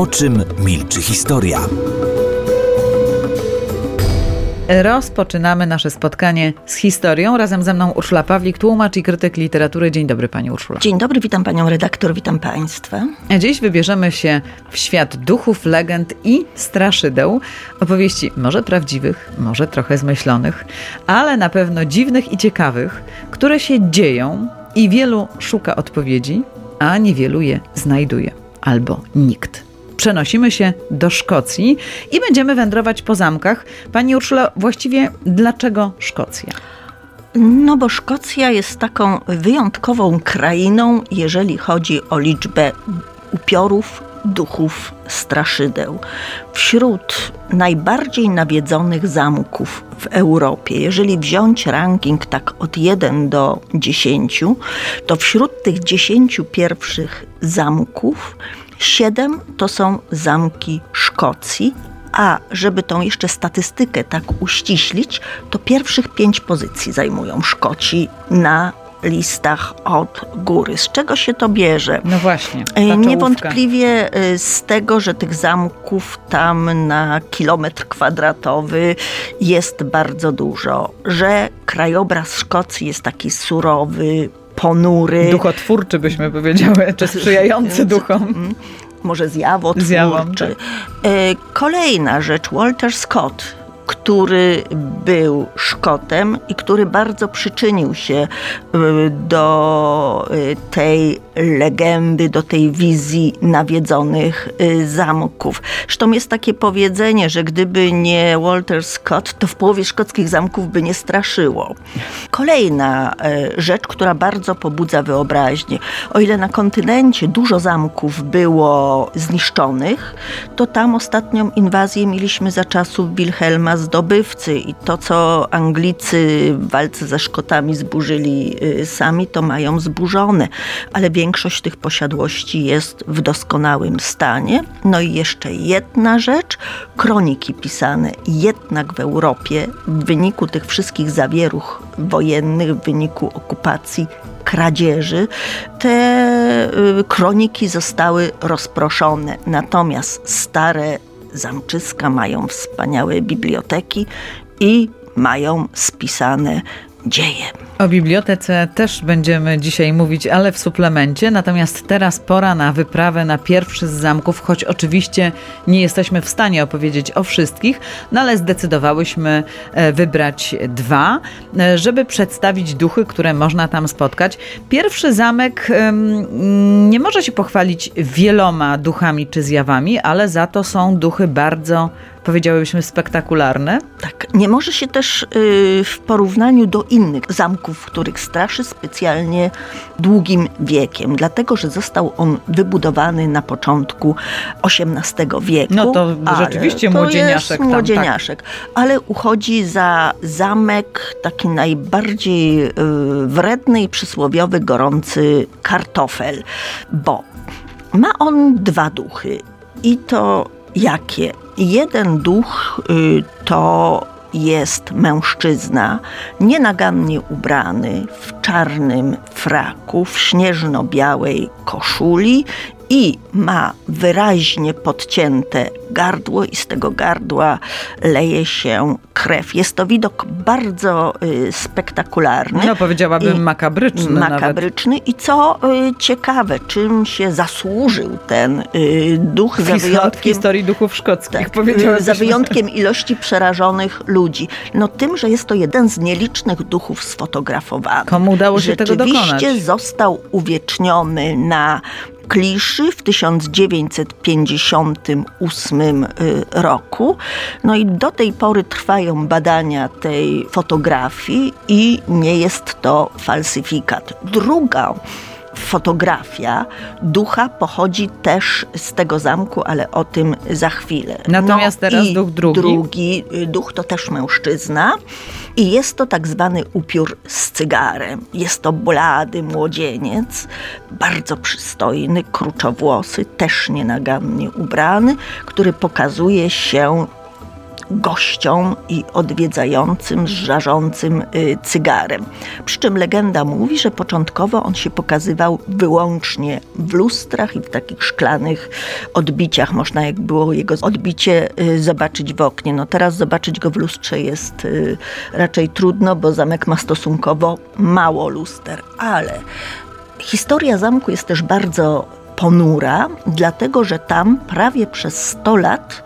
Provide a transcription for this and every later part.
O czym milczy historia? Rozpoczynamy nasze spotkanie z historią. Razem ze mną Urszula Pawlik, tłumacz i krytyk literatury. Dzień dobry Pani Urszula. Dzień dobry, witam Panią redaktor, witam Państwa. Dziś wybierzemy się w świat duchów, legend i straszydeł. Opowieści może prawdziwych, może trochę zmyślonych, ale na pewno dziwnych i ciekawych, które się dzieją i wielu szuka odpowiedzi, a niewielu je znajduje. Albo nikt przenosimy się do Szkocji i będziemy wędrować po zamkach. Pani Urszula, właściwie dlaczego Szkocja? No bo Szkocja jest taką wyjątkową krainą, jeżeli chodzi o liczbę upiorów, duchów, straszydeł. Wśród najbardziej nawiedzonych zamków w Europie, jeżeli wziąć ranking tak od 1 do 10, to wśród tych 10 pierwszych zamków Siedem to są zamki Szkocji, a żeby tą jeszcze statystykę tak uściślić, to pierwszych pięć pozycji zajmują Szkoci na listach od góry. Z czego się to bierze? No właśnie. Niewątpliwie y, z tego, że tych zamków tam na kilometr kwadratowy jest bardzo dużo, że krajobraz Szkocji jest taki surowy, ponury. Duchotwórczy byśmy powiedziały, czy sprzyjający duchom. Może zjawotwórczy. Zjawom, tak. E, kolejna rzecz, Walter Scott który był Szkotem i który bardzo przyczynił się e, do e, tej legendy, do tej wizji nawiedzonych e, zamków. Zresztą jest takie powiedzenie, że gdyby nie Walter Scott, to w połowie szkockich zamków by nie straszyło. Kolejna rzecz, która bardzo pobudza wyobraźnię. O ile na kontynencie dużo zamków było zniszczonych, to tam ostatnią inwazję mieliśmy za czasów Wilhelma zdobywcy i to, co Anglicy w walce ze Szkotami zburzyli y, sami, to mają zburzone, ale większość tych posiadłości jest w doskonałym stanie. No i jeszcze jedna rzecz, kroniki pisane jednak w Europie w wyniku tych wszystkich zawieruch wojennych, w wyniku okupacji kradzieży, te y, kroniki zostały rozproszone. Natomiast stare zamczyska mają wspaniałe biblioteki i mają spisane dzieje. O bibliotece też będziemy dzisiaj mówić, ale w suplemencie. Natomiast teraz pora na wyprawę na pierwszy z zamków, choć oczywiście nie jesteśmy w stanie opowiedzieć o wszystkich, no ale zdecydowałyśmy e, wybrać dwa, e, żeby przedstawić duchy, które można tam spotkać. Pierwszy zamek nie może się pochwalić wieloma duchami czy zjawami, ale za to są duchy bardzo powiedziałybyśmy, spektakularne. Tak, nie może się też yy, w porównaniu do innych zamków, których straszy specjalnie długim wiekiem, dlatego że został on wybudowany na początku XVIII wieku. No to rzeczywiście młodzieniaszek. Tam, młodzieniaszek, tak. ale uchodzi za zamek taki najbardziej yy, wredny i przysłowiowy gorący kartofel, bo ma on dwa duchy. I to jakie? Jeden duch y, to jest mężczyzna, nienagannie ubrany w czarnym fraku, w śnieżno-białej koszuli i ma wyraźnie podcięte gardło i z tego gardła leje się krew. Jest to widok bardzo y, spektakularny. No powiedziałabym I, makabryczny. Makabryczny nawet. i co y, ciekawe, czym się zasłużył ten y, duch za wyjątkiem... historii duchów szkockich, tak, y, Za wyjątkiem ilości przerażonych ludzi. No tym, że jest to jeden z nielicznych duchów sfotografowanych. Komu udało się tego dokonać? Rzeczywiście został uwieczniony na kliszy w 1958 roku. No i do tej pory trwają badania tej fotografii i nie jest to falsyfikat. Druga fotografia ducha pochodzi też z tego zamku, ale o tym za chwilę. Natomiast no teraz duch drugi. Drugi duch to też mężczyzna i jest to tak zwany upiór z cygarem. Jest to blady młodzieniec, bardzo przystojny, kruczowłosy, też nienagannie ubrany, który pokazuje się gościom i odwiedzającym z żarzącym y, cygarem. Przy czym legenda mówi, że początkowo on się pokazywał wyłącznie w lustrach i w takich szklanych odbiciach. Można, jak było jego odbicie, y, zobaczyć w oknie. No teraz zobaczyć go w lustrze jest y, raczej trudno, bo zamek ma stosunkowo mało luster, ale historia zamku jest też bardzo ponura, dlatego że tam prawie przez 100 lat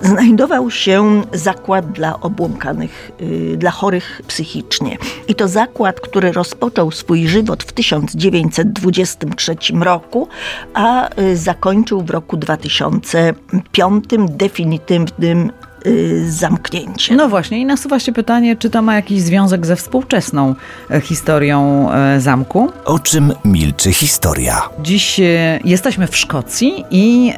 znajdował się zakład dla obłąkanych, y, dla chorych psychicznie. I to zakład, który rozpoczął swój żywot w 1923 roku, a y, zakończył w roku 2005 definitywnym Y, zamknięcie. No właśnie i nasuwa się pytanie, czy to ma jakiś związek ze współczesną e, historią e, zamku? O czym milczy historia? Dziś e, jesteśmy w Szkocji i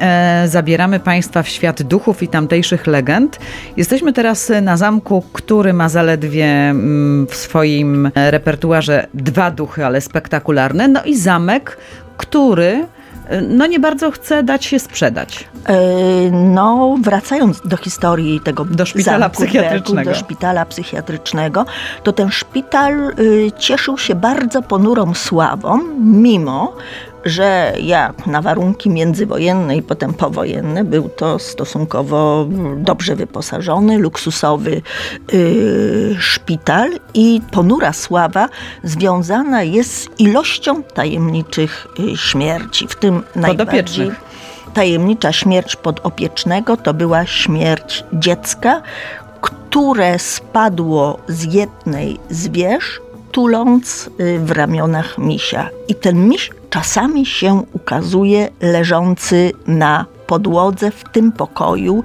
zabieramy Państwa w świat duchów i tamtejszych legend. Jesteśmy teraz na zamku, który ma zaledwie mm, w swoim repertuarze dwa duchy, ale spektakularne. No i zamek, który no nie bardzo chce dać się sprzedać. E, no, wracając do historii tego do szpitala zamku, psychiatrycznego. do szpitala psychiatrycznego, to ten szpital y, cieszył się bardzo ponurą sławą, mimo że jak na warunki międzywojenne i potem powojenne był to stosunkowo dobrze wyposażony, luksusowy yy, szpital i ponura sława związana jest z ilością tajemniczych yy, śmierci, w tym najbardziej tajemnicza śmierć podopiecznego to była śmierć dziecka, które spadło z jednej z wież, tuląc y, w ramionach misia. I ten miś czasami się ukazuje leżący na podłodze w tym pokoju,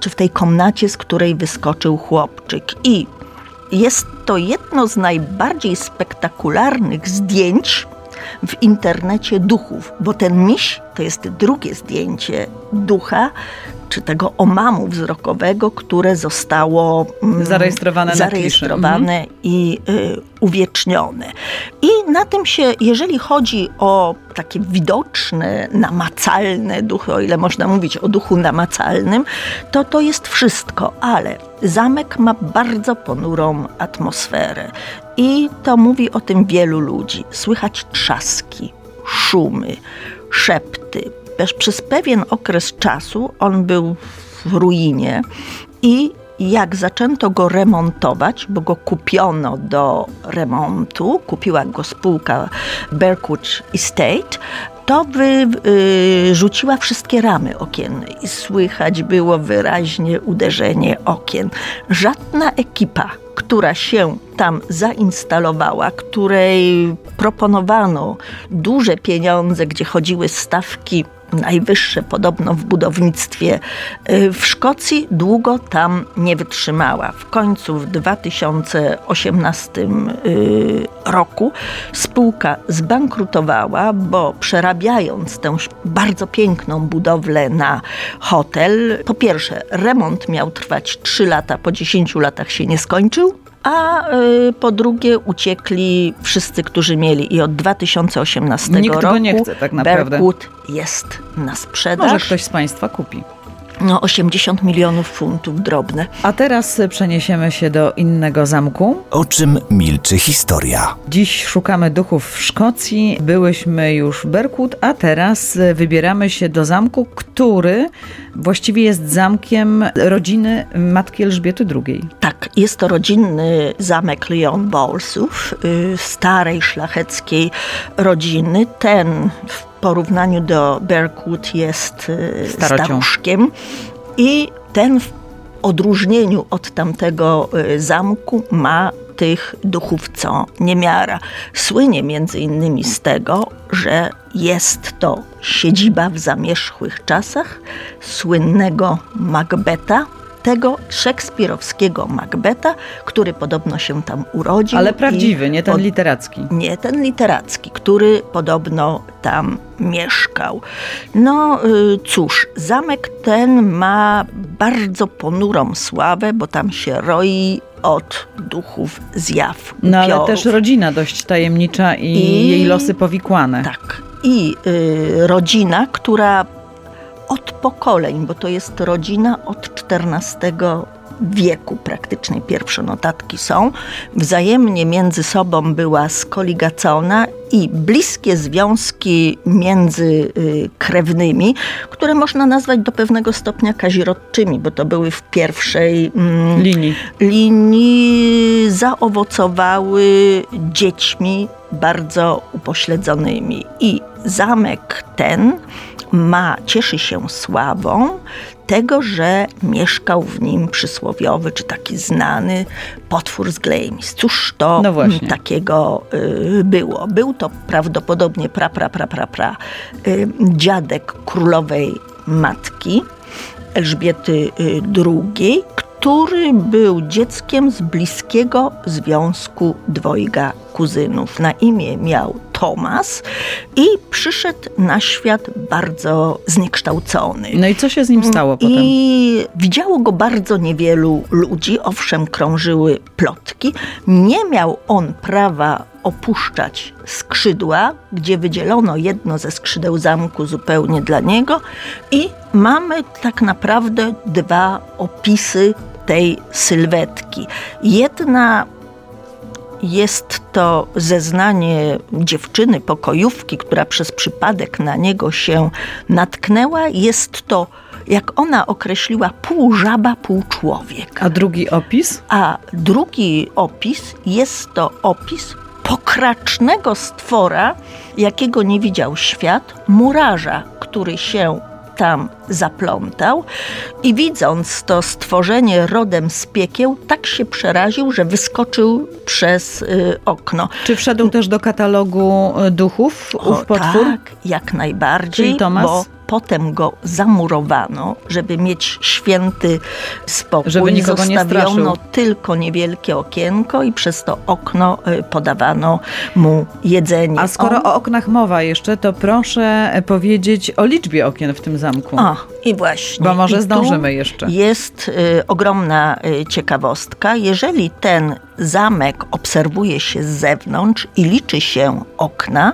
czy w tej komnacie, z której wyskoczył chłopczyk. I jest to jedno z najbardziej spektakularnych zdjęć w internecie duchów, bo ten miś to jest drugie zdjęcie ducha, czy tego omamu wzrokowego, które zostało mm, zarejestrowane, zarejestrowane mhm. i y, uwiecznione. I na tym się, jeżeli chodzi o takie widoczne, namacalne duchy, o ile można mówić o duchu namacalnym, to to jest wszystko, ale zamek ma bardzo ponurą atmosferę. I to mówi o tym wielu ludzi. Słychać trzaski, szumy, szepty, przez pewien okres czasu on był w ruinie i jak zaczęto go remontować, bo go kupiono do remontu, kupiła go spółka Berkut Estate, to wyrzuciła y, wszystkie ramy okienne i słychać było wyraźnie uderzenie okien. Żadna ekipa, która się tam zainstalowała, której proponowano duże pieniądze, gdzie chodziły stawki najwyższe podobno w budownictwie y, w Szkocji, długo tam nie wytrzymała. W końcu w 2018 y, roku spółka zbankrutowała, bo przerabiając tę bardzo piękną budowlę na hotel, po pierwsze remont miał trwać 3 lata, po 10 latach się nie skończył, a y, po drugie uciekli wszyscy, którzy mieli i od 2018 Nikt roku go nie chce tak naprawdę. Berkut jest na sprzedaż. Może ktoś z Państwa kupi. No, 80 milionów funtów drobne. A teraz przeniesiemy się do innego zamku. O czym milczy historia? Dziś szukamy duchów w Szkocji. Byłyśmy już w Berkut, a teraz wybieramy się do zamku, który właściwie jest zamkiem rodziny matki Elżbiety II. Tak, jest to rodzinny zamek Leon Bowlesów, y, starej szlacheckiej rodziny. Ten w porównaniu do Berkut jest y, Starocią. staruszkiem i ten w odróżnieniu od tamtego y, zamku ma tych duchów co niemiara. Słynie między innymi z tego, że jest to siedziba w zamierzchłych czasach słynnego Macbeta, tego szekspirowskiego Macbeta, który podobno się tam urodził. Ale prawdziwy, nie ten literacki. Nie ten literacki, który podobno tam mieszkał. No y, cóż, zamek ten ma bardzo ponurą sławę, bo tam się roi od duchów zjaw. No ale też rodzina dość tajemnicza i, I jej losy powikłane. Tak. I y, rodzina, która od pokoleń, bo to jest rodzina od XIV wieku praktycznej pierwsze notatki są, wzajemnie między sobą była skoligacona i bliskie związki między y, krewnymi, które można nazwać do pewnego stopnia kazirodczymi, bo to były w pierwszej mm, linii. linii zaowocowały dziećmi bardzo upośledzonymi. I zamek ten ma, cieszy się sławą tego, że mieszkał w nim przysłowiowy, czy taki znany potwór z Glejmis. Cóż to no takiego y, było? Był to prawdopodobnie pra, pra, pra, pra, pra y, dziadek królowej matki, Elżbiety II, y, który był dzieckiem z bliskiego związku dwojga kuzynów. Na imię miał Tomas i przyszedł na świat bardzo zniekształcony. No i co się z nim stało I potem? I widziało go bardzo niewielu ludzi, owszem krążyły plotki. Nie miał on prawa opuszczać skrzydła, gdzie wydzielono jedno ze skrzydeł zamku zupełnie dla niego i mamy tak naprawdę dwa opisy tej sylwetki. Jedna jest to zeznanie dziewczyny pokojówki, która przez przypadek na niego się natknęła. Jest to, jak ona określiła, pół żaba, pół człowiek. A drugi opis? A drugi opis jest to opis pokracznego stwora, jakiego nie widział świat, murarza, który się tam zaplątał i widząc to stworzenie rodem z piekieł, tak się przeraził, że wyskoczył przez y, okno. Czy wszedł też do katalogu y, duchów ów potwór? Tak, jak najbardziej, Czyli Tomas? bo potem go zamurowano, żeby mieć święty spokój. Żeby nikogo Zostawiono tylko niewielkie okienko i przez to okno y, podawano mu jedzenie. A skoro On... o oknach mowa jeszcze, to proszę powiedzieć o liczbie okien w tym zamku. O, i właśnie. Bo może I zdążymy jeszcze. Jest y, ogromna y, ciekawostka. Jeżeli ten zamek obserwuje się z zewnątrz i liczy się okna,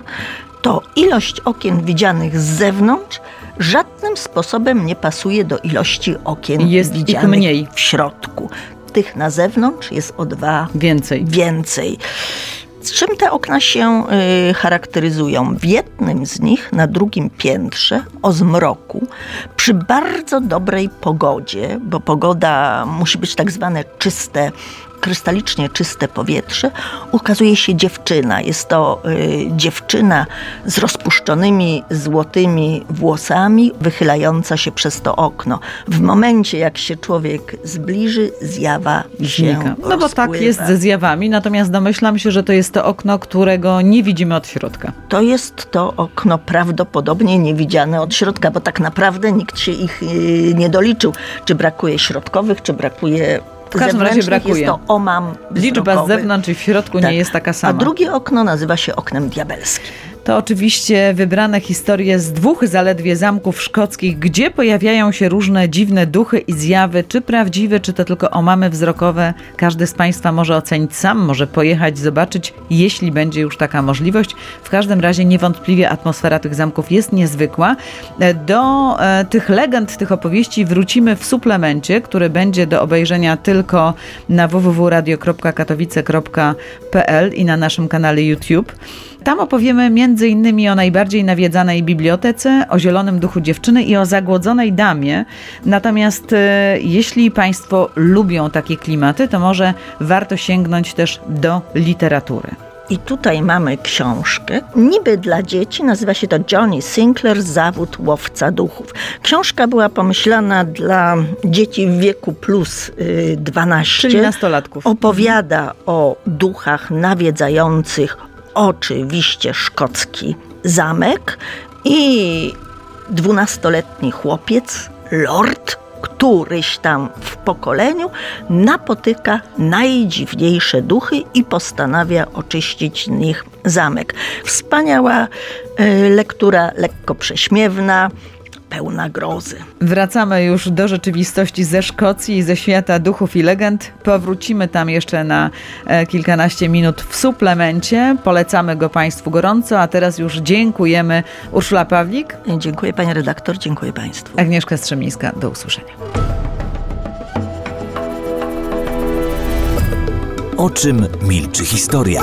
to ilość okien widzianych z zewnątrz żadnym sposobem nie pasuje do ilości okien jest widzianych mniej. w środku. Tych na zewnątrz jest o dwa więcej. więcej. Z czym te okna się y, charakteryzują? W jednym z nich, na drugim piętrze, o zmroku, przy bardzo dobrej pogodzie, bo pogoda musi być tak zwane czyste krystalicznie czyste powietrze, ukazuje się dziewczyna. Jest to y, dziewczyna z rozpuszczonymi złotymi włosami, wychylająca się przez to okno. W momencie, jak się człowiek zbliży, zjawa się No bo tak jest ze zjawami, natomiast domyślam się, że to jest to okno, którego nie widzimy od środka. To jest to okno prawdopodobnie niewidziane od środka, bo tak naprawdę nikt się ich y, nie doliczył. Czy brakuje środkowych, czy brakuje w każdym razie brakuje. Jest to omam Liczba z zewnątrz i w środku tak. nie jest taka sama. A drugie okno nazywa się oknem diabelskim. To oczywiście wybrane historie z dwóch zaledwie zamków szkockich, gdzie pojawiają się różne dziwne duchy i zjawy, czy prawdziwe, czy to tylko omamy wzrokowe. Każdy z Państwa może ocenić sam, może pojechać, zobaczyć, jeśli będzie już taka możliwość. W każdym razie niewątpliwie atmosfera tych zamków jest niezwykła. Do e, tych legend, tych opowieści wrócimy w suplemencie, który będzie do obejrzenia tylko na www.radio.katowice.pl i na naszym kanale YouTube. Tam opowiemy m.in. o najbardziej nawiedzanej bibliotece, o zielonym duchu dziewczyny i o zagłodzonej damie. Natomiast e, jeśli Państwo lubią takie klimaty, to może warto sięgnąć też do literatury. I tutaj mamy książkę, niby dla dzieci, nazywa się to Johnny Sinclair, zawód łowca duchów. Książka była pomyślana dla dzieci w wieku plus 12. Czyli nastolatków. Opowiada o duchach nawiedzających oczywiście szkocki zamek i dwunastoletni chłopiec, lord, któryś tam w pokoleniu napotyka najdziwniejsze duchy i postanawia oczyścić z nich zamek. Wspaniała e, lektura, lekko prześmiewna, pełna grozy. Wracamy już do rzeczywistości ze Szkocji, ze świata duchów i legend. Powrócimy tam jeszcze na e, kilkanaście minut w suplemencie. Polecamy go Państwu gorąco, a teraz już dziękujemy. Urszula Pawlik. Dziękuję Pani redaktor, dziękuję Państwu. Agnieszka Strzemińska, do usłyszenia. O czym milczy historia?